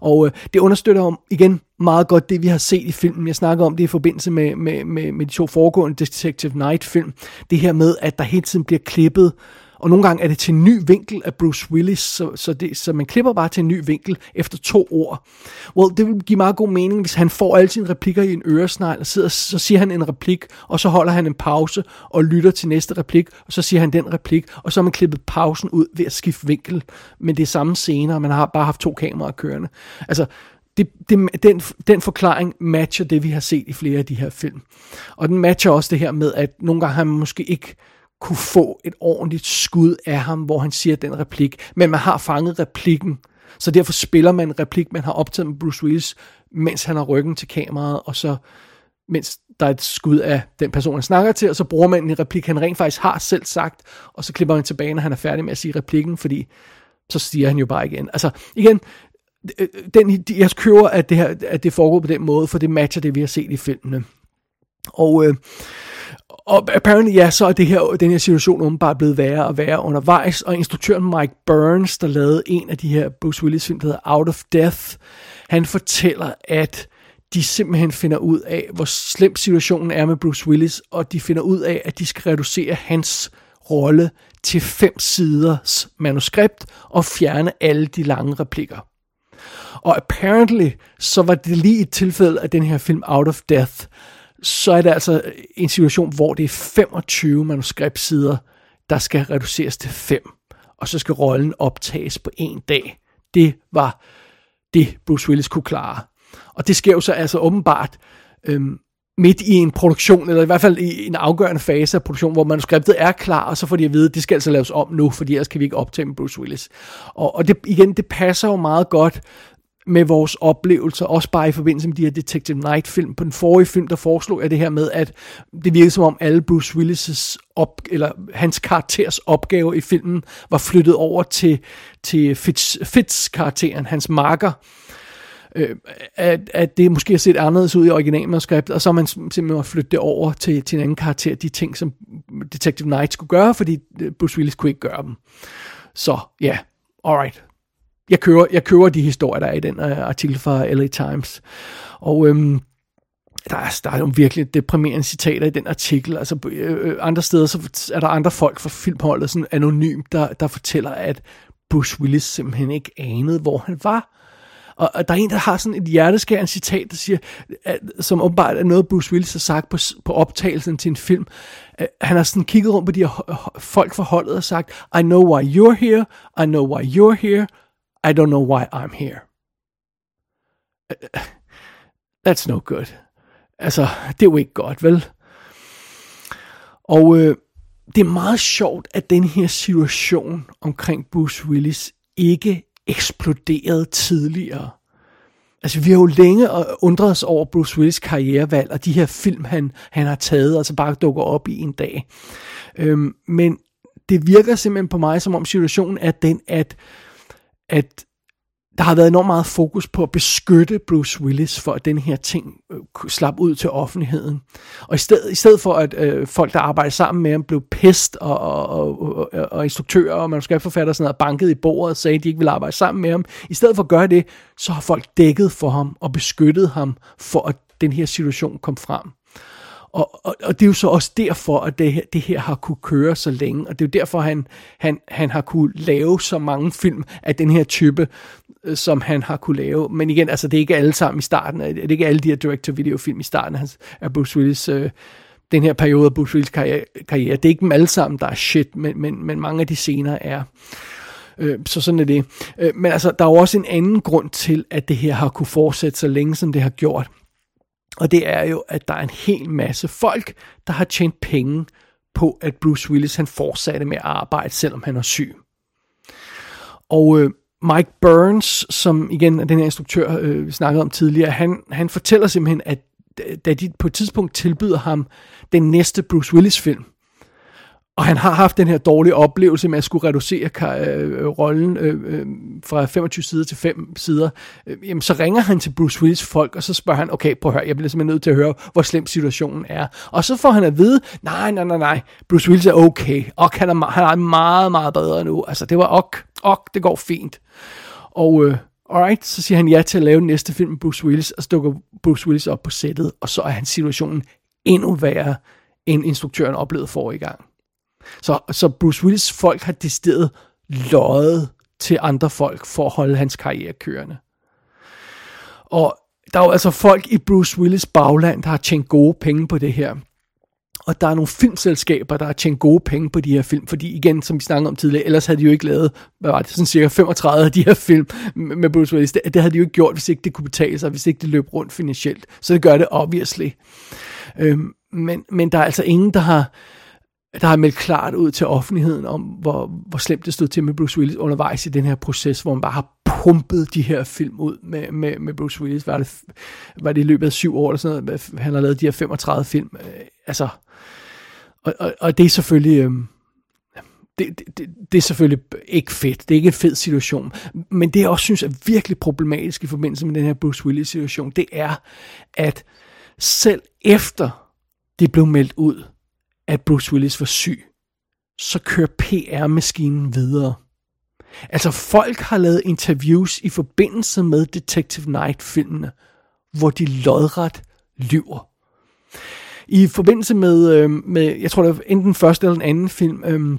Og øh, det understøtter om, igen meget godt det, vi har set i filmen. Jeg snakker om det i forbindelse med, med, med, med de to foregående Detective Night film. Det her med, at der hele tiden bliver klippet og nogle gange er det til en ny vinkel af Bruce Willis, så, så, det, så man klipper bare til en ny vinkel efter to ord. Well, det vil give meget god mening, hvis han får alle sine replikker i en øresnegl, og sidder, så siger han en replik, og så holder han en pause og lytter til næste replik, og så siger han den replik, og så har man klippet pausen ud ved at skifte vinkel, men det er samme scener, man har bare haft to kameraer kørende. Altså, det, det, den, den forklaring matcher det, vi har set i flere af de her film. Og den matcher også det her med, at nogle gange har man måske ikke kunne få et ordentligt skud af ham, hvor han siger den replik, men man har fanget replikken, så derfor spiller man en replik, man har optaget med Bruce Willis, mens han har ryggen til kameraet, og så mens der er et skud af den person, han snakker til, og så bruger man en replik, han rent faktisk har selv sagt, og så klipper man tilbage, når han er færdig med at sige replikken, fordi så siger han jo bare igen. Altså igen, øh, øh, den, jeg køber, at det, her, at det foregår på den måde, for det matcher det, vi har set i filmene. Og øh, og apparently, ja, så er det her, den her situation åbenbart blevet værre og værre undervejs, og instruktøren Mike Burns, der lavede en af de her Bruce Willis film, der hedder Out of Death, han fortæller, at de simpelthen finder ud af, hvor slem situationen er med Bruce Willis, og de finder ud af, at de skal reducere hans rolle til fem siders manuskript og fjerne alle de lange replikker. Og apparently, så var det lige et tilfælde af den her film Out of Death, så er det altså en situation, hvor det er 25 manuskriptsider, der skal reduceres til 5. Og så skal rollen optages på en dag. Det var det, Bruce Willis kunne klare. Og det sker jo så altså åbenbart øhm, midt i en produktion, eller i hvert fald i en afgørende fase af produktion, hvor manuskriptet er klar, og så får de at vide, at det skal altså laves om nu, fordi ellers kan vi ikke optage med Bruce Willis. Og, og det, igen, det passer jo meget godt med vores oplevelser, også bare i forbindelse med de her Detective Night film. På den forrige film, der foreslog jeg det her med, at det virkede som om alle Bruce Willis' op, eller hans karakters opgave i filmen var flyttet over til, til Fitz, Fitz karakteren, hans marker. Øh, at, at det måske har set anderledes ud i originalmanuskriptet, og så har man simpelthen flyttet det over til, til en anden karakter, de ting, som Detective Night skulle gøre, fordi øh, Bruce Willis kunne ikke gøre dem. Så ja, yeah, alright jeg kører, jeg kører de historier, der er i den uh, artikel fra LA Times. Og øhm, der, er, der er jo virkelig deprimerende citater i den artikel. Altså øh, øh andre steder, så er der andre folk fra filmholdet, sådan anonymt, der, der fortæller, at Bruce Willis simpelthen ikke anede, hvor han var. Og, og der er en, der har sådan et hjerteskærende citat, der siger, at, som åbenbart er noget, Bruce Willis har sagt på, på optagelsen til en film, At han har sådan kigget rundt på de her folk fra holdet og sagt, I know why you're here, I know why you're here, i don't know why I'm here. That's no good. Altså, det er jo ikke godt, vel? Og øh, det er meget sjovt, at den her situation omkring Bruce Willis ikke eksploderede tidligere. Altså, vi har jo længe øh, undret os over Bruce Willis karrierevalg, og de her film, han, han har taget, altså bare dukker op i en dag. Øhm, men det virker simpelthen på mig, som om situationen er den, at, at der har været enormt meget fokus på at beskytte Bruce Willis for, at den her ting øh, kunne ud til offentligheden. Og i stedet, i stedet for, at øh, folk, der arbejder sammen med ham, blev pest, og, og, og, og, og instruktører og manuskriptforfatter og sådan noget, banket i bordet og sagde, at de ikke ville arbejde sammen med ham. I stedet for at gøre det, så har folk dækket for ham og beskyttet ham, for at den her situation kom frem. Og, og, og det er jo så også derfor, at det her, det her har kunne køre så længe, og det er jo derfor, han, han, han har kunne lave så mange film af den her type, øh, som han har kunne lave. Men igen, altså det er ikke alle sammen i starten, det er ikke alle de her director-video-film i starten af Bruce Willis, øh, den her periode af Bruce Willis karriere, karriere. Det er ikke dem alle sammen, der er shit, men, men, men mange af de senere er. Øh, så sådan er det. Øh, men altså, der er jo også en anden grund til, at det her har kunne fortsætte så længe, som det har gjort. Og det er jo, at der er en hel masse folk, der har tjent penge på, at Bruce Willis han fortsatte med at arbejde, selvom han er syg. Og øh, Mike Burns, som igen er den her instruktør, øh, vi snakkede om tidligere, han, han fortæller simpelthen, at da de på et tidspunkt tilbyder ham den næste Bruce Willis film, og han har haft den her dårlige oplevelse med at skulle reducere øh, øh, rollen øh, øh, fra 25 sider til 5 sider. Øh, jamen, så ringer han til Bruce Willis folk, og så spørger han, okay, prøv at høre, jeg bliver simpelthen nødt til at høre, hvor slem situationen er. Og så får han at vide, nej, nej, nej, nej, Bruce Willis er okay, og han er, han er meget, meget bedre nu. Altså, det var ok, ok, det går fint. Og øh, alright, så siger han ja til at lave den næste film med Bruce Willis, og så dukker Bruce Willis op på sættet, og så er hans situationen endnu værre, end instruktøren oplevede for i gang. Så, så Bruce Willis folk har decideret løjet til andre folk for at holde hans karriere kørende. Og der er jo altså folk i Bruce Willis bagland, der har tjent gode penge på det her. Og der er nogle filmselskaber, der har tjent gode penge på de her film, fordi igen, som vi snakkede om tidligere, ellers havde de jo ikke lavet, hvad var det, sådan cirka 35 af de her film med Bruce Willis. Det, det havde de jo ikke gjort, hvis ikke det kunne betale sig, hvis ikke det løb rundt finansielt. Så det gør det obviously. Øhm, men, men der er altså ingen, der har, der har meldt klart ud til offentligheden om, hvor, hvor slemt det stod til med Bruce Willis undervejs i den her proces, hvor man bare har pumpet de her film ud med, med, med Bruce Willis. Var det, var det i løbet af syv år eller sådan noget, han har lavet de her 35 film. Øh, altså, og, og, og det er selvfølgelig... Øh, det, det, det er selvfølgelig ikke fedt. Det er ikke en fed situation. Men det, jeg også synes er virkelig problematisk i forbindelse med den her Bruce Willis-situation, det er, at selv efter det blev meldt ud, at Bruce Willis var syg, så kører PR-maskinen videre. Altså folk har lavet interviews i forbindelse med Detective Night-filmene, hvor de lodret lyver. I forbindelse med, øh, med jeg tror det var enten den første eller den anden film, øh,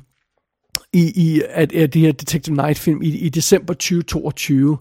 i, i at, at det her Detective Night film i, i december 2022.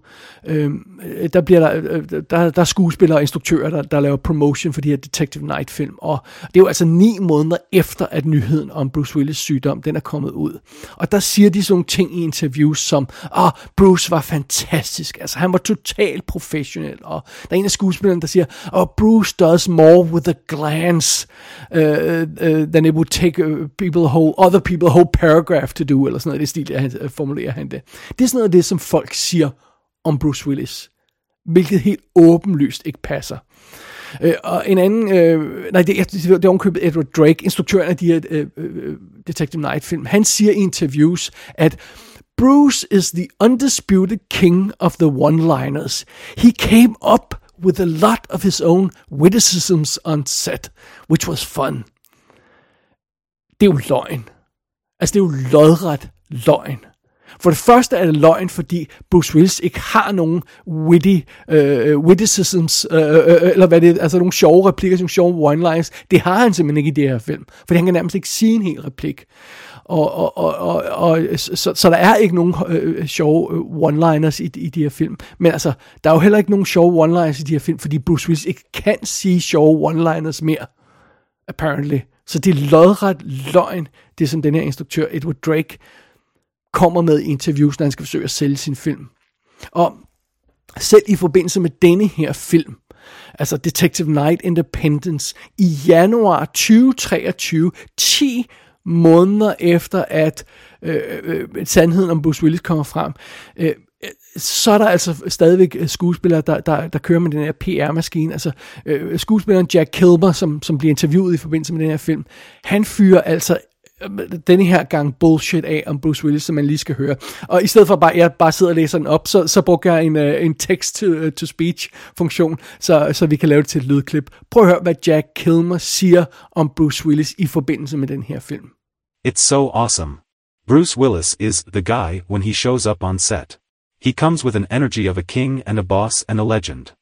Øhm, der bliver der, øh, der, der er skuespillere og instruktører, der, der laver promotion for de her Detective Night film, og det er jo altså ni måneder efter, at nyheden om Bruce Willis sygdom, den er kommet ud. Og der siger de sådan nogle ting i interviews som, ah, Bruce var fantastisk, altså han var totalt professionel, og der er en af skuespillerne, der siger, oh, Bruce does more with a glance uh, uh, than it would take uh, people whole, other people whole paragraph to do, eller sådan noget, det stil, han øh, formulerer han det. Det er sådan noget af det, som folk siger om Bruce Willis, hvilket helt åbenlyst ikke passer. Øh, og en anden, øh, nej, det, det, det er omkøbet Edward Drake, instruktøren af de her øh, øh, Detective Night-film, han siger i interviews, at Bruce is the undisputed king of the one-liners. He came up with a lot of his own witticisms on set, which was fun. Det er jo løgn. Altså, det er jo lodret løgn. For det første er det løgn, fordi Bruce Willis ikke har nogen witty, øh, witticisms, øh, øh, øh, øh eller hvad det er, altså nogle sjove replikker, nogle sjove one-lines. Det har han simpelthen ikke i det her film, fordi han kan nærmest ikke sige en hel replik. Og, og, og, og, og så, så der er ikke nogen øh, sjove øh, one-liners i, i de her film. Men altså, der er jo heller ikke nogen sjove one-liners i de her film, fordi Bruce Willis ikke kan sige sjove one-liners mere, apparently så det er lodret løgn, det som den her instruktør, Edward Drake, kommer med i interviews, når han skal forsøge at sælge sin film. Og selv i forbindelse med denne her film, altså Detective Night Independence, i januar 2023, 10 måneder efter at øh, øh, øh, sandheden om Bruce Willis kommer frem, øh, så er der altså stadigvæk øh, skuespillere, der, der, der kører med den her PR-maskine. Altså øh, skuespilleren Jack Kilmer, som, som bliver interviewet i forbindelse med den her film, han fyrer altså øh, denne her gang bullshit af om Bruce Willis, som man lige skal høre. Og i stedet for bare, jeg bare sidder og læser den op, så, så brugte jeg en, uh, en text-to-speech funktion, så, så vi kan lave det til et lydklip. Prøv at høre, hvad Jack Kilmer siger om Bruce Willis i forbindelse med den her film. It's so awesome. Bruce Willis is the guy when he shows up on set. He comes with an energy of a king and a boss and a legend.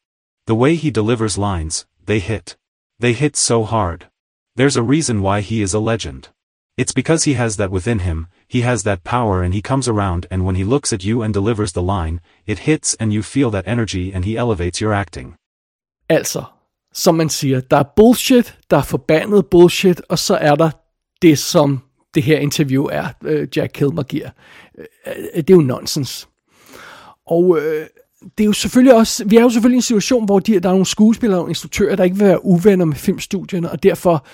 The way he delivers lines, they hit. They hit so hard. There's a reason why he is a legend. It's because he has that within him, he has that power and he comes around and when he looks at you and delivers the line, it hits and you feel that energy and he elevates your acting. Altså, som man siger, der er bullshit, der er forbandet bullshit, og så er der det, som det her interview er, øh, Jack Kilmer giver. Øh, det er jo nonsens. Og øh, det er jo selvfølgelig også, vi er jo selvfølgelig i en situation, hvor de, der er nogle skuespillere og instruktører, der ikke vil være uvenner med filmstudierne, og derfor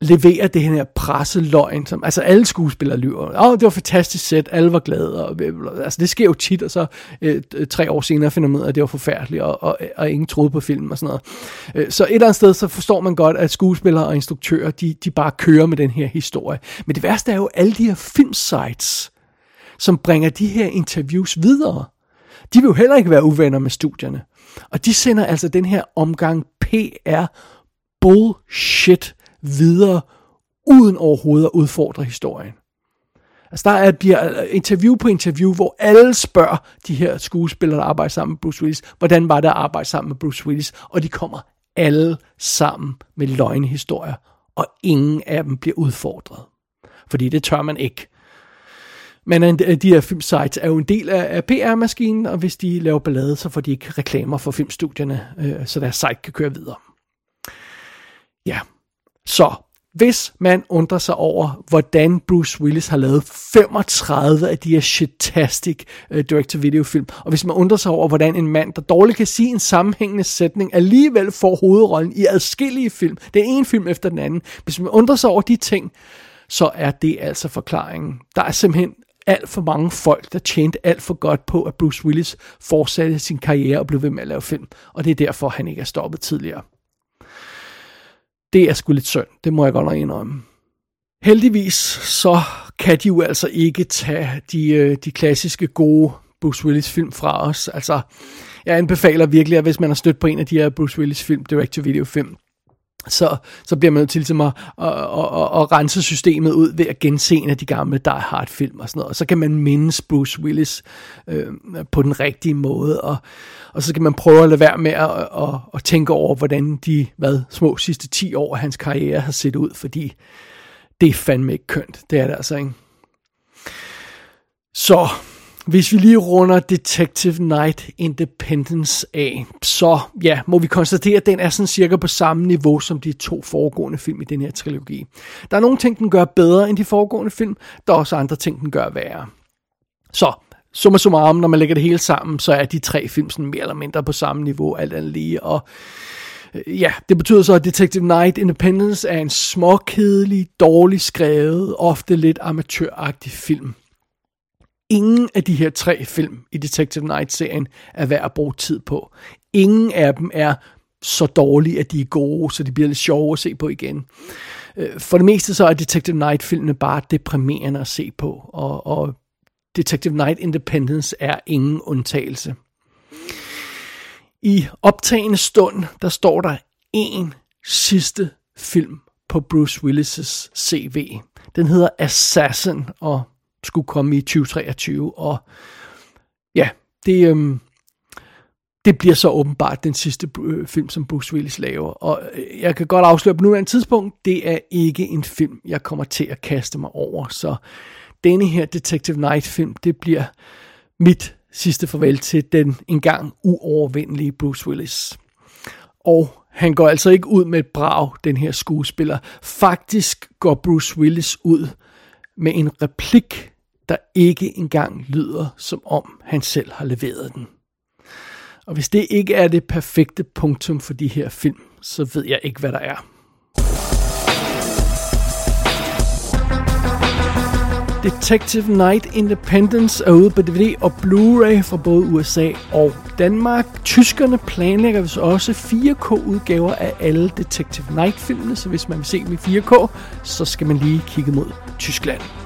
leverer det her presseløgn, som, altså alle skuespillere lyver. Åh, oh, det var fantastisk sæt, alle var glade, og, altså det sker jo tit, og så øh, tre år senere finder man ud af, at det var forfærdeligt, og, og, og ingen troede på filmen og sådan noget. Øh, så et eller andet sted, så forstår man godt, at skuespillere og instruktører, de, de bare kører med den her historie. Men det værste er jo alle de her filmsites, som bringer de her interviews videre. De vil jo heller ikke være uvenner med studierne. Og de sender altså den her omgang PR bullshit videre, uden overhovedet at udfordre historien. Altså der er, bliver øh, interview på interview, hvor alle spørger de her skuespillere, der arbejder sammen med Bruce Willis, hvordan var det at arbejde sammen med Bruce Willis, og de kommer alle sammen med løgnehistorier, og ingen af dem bliver udfordret. Fordi det tør man ikke. Men øh, øh, de her filmsites er jo en del af, PR-maskinen, og hvis de laver ballade, så får de ikke reklamer for filmstudierne, øh, så deres site kan køre videre. Ja, så hvis man undrer sig over, hvordan Bruce Willis har lavet 35 af de her shitastic uh, øh, direct-to-video-film, og hvis man undrer sig over, hvordan en mand, der dårligt kan sige en sammenhængende sætning, alligevel får hovedrollen i adskillige film, det er en film efter den anden, hvis man undrer sig over de ting, så er det altså forklaringen. Der er simpelthen alt for mange folk, der tjente alt for godt på, at Bruce Willis fortsatte sin karriere og blev ved med at lave film, og det er derfor, han ikke er stoppet tidligere. Det er sgu lidt synd, det må jeg godt nok indrømme. Heldigvis så kan de jo altså ikke tage de, øh, de klassiske gode Bruce Willis film fra os. Altså, jeg anbefaler virkelig, at hvis man har stødt på en af de her Bruce Willis film, direct-to-video film, så, så bliver man nødt til ligesom at, at, at, at, at rense systemet ud ved at gense en af de gamle Die Hard film og sådan noget. Og så kan man mindes Bruce Willis øh, på den rigtige måde, og, og så kan man prøve at lade være med at, at, at tænke over, hvordan de hvad, små sidste 10 år af hans karriere har set ud, fordi det er fandme ikke kønt. Det er det altså, ikke? Så hvis vi lige runder Detective Night Independence af, så ja, må vi konstatere, at den er sådan cirka på samme niveau som de to foregående film i den her trilogi. Der er nogle ting, den gør bedre end de foregående film, der er også andre ting, den gør værre. Så summa summarum, når man lægger det hele sammen, så er de tre film sådan mere eller mindre på samme niveau, alt andet lige, og øh, ja, det betyder så, at Detective Night Independence er en småkedelig, dårligt skrevet, ofte lidt amatøragtig film. Ingen af de her tre film i Detective Night-serien er værd at bruge tid på. Ingen af dem er så dårlige, at de er gode, så de bliver lidt sjove at se på igen. Øh, for det meste så er Detective Night-filmene bare deprimerende at se på, og, og Detective Night Independence er ingen undtagelse. I optagende stund, der står der en sidste film på Bruce Willis' CV. Den hedder Assassin, og skulle komme i 2023, og ja, det, øhm, det bliver så åbenbart den sidste øh, film, som Bruce Willis laver. Og øh, jeg kan godt afsløre på nuværende tidspunkt, det er ikke en film, jeg kommer til at kaste mig over. Så denne her Detective Night film, det bliver mit sidste farvel til den engang uovervindelige Bruce Willis. Og Han går altså ikke ud med et brag, den her skuespiller. Faktisk går Bruce Willis ud med en replik, der ikke engang lyder, som om han selv har leveret den. Og hvis det ikke er det perfekte punktum for de her film, så ved jeg ikke, hvad der er. Detective Night Independence er ude på DVD og Blu-ray fra både USA og Danmark. Tyskerne planlægger vist også 4K-udgaver af alle Detective Night-filmene, så hvis man vil se dem i 4K, så skal man lige kigge mod Tyskland.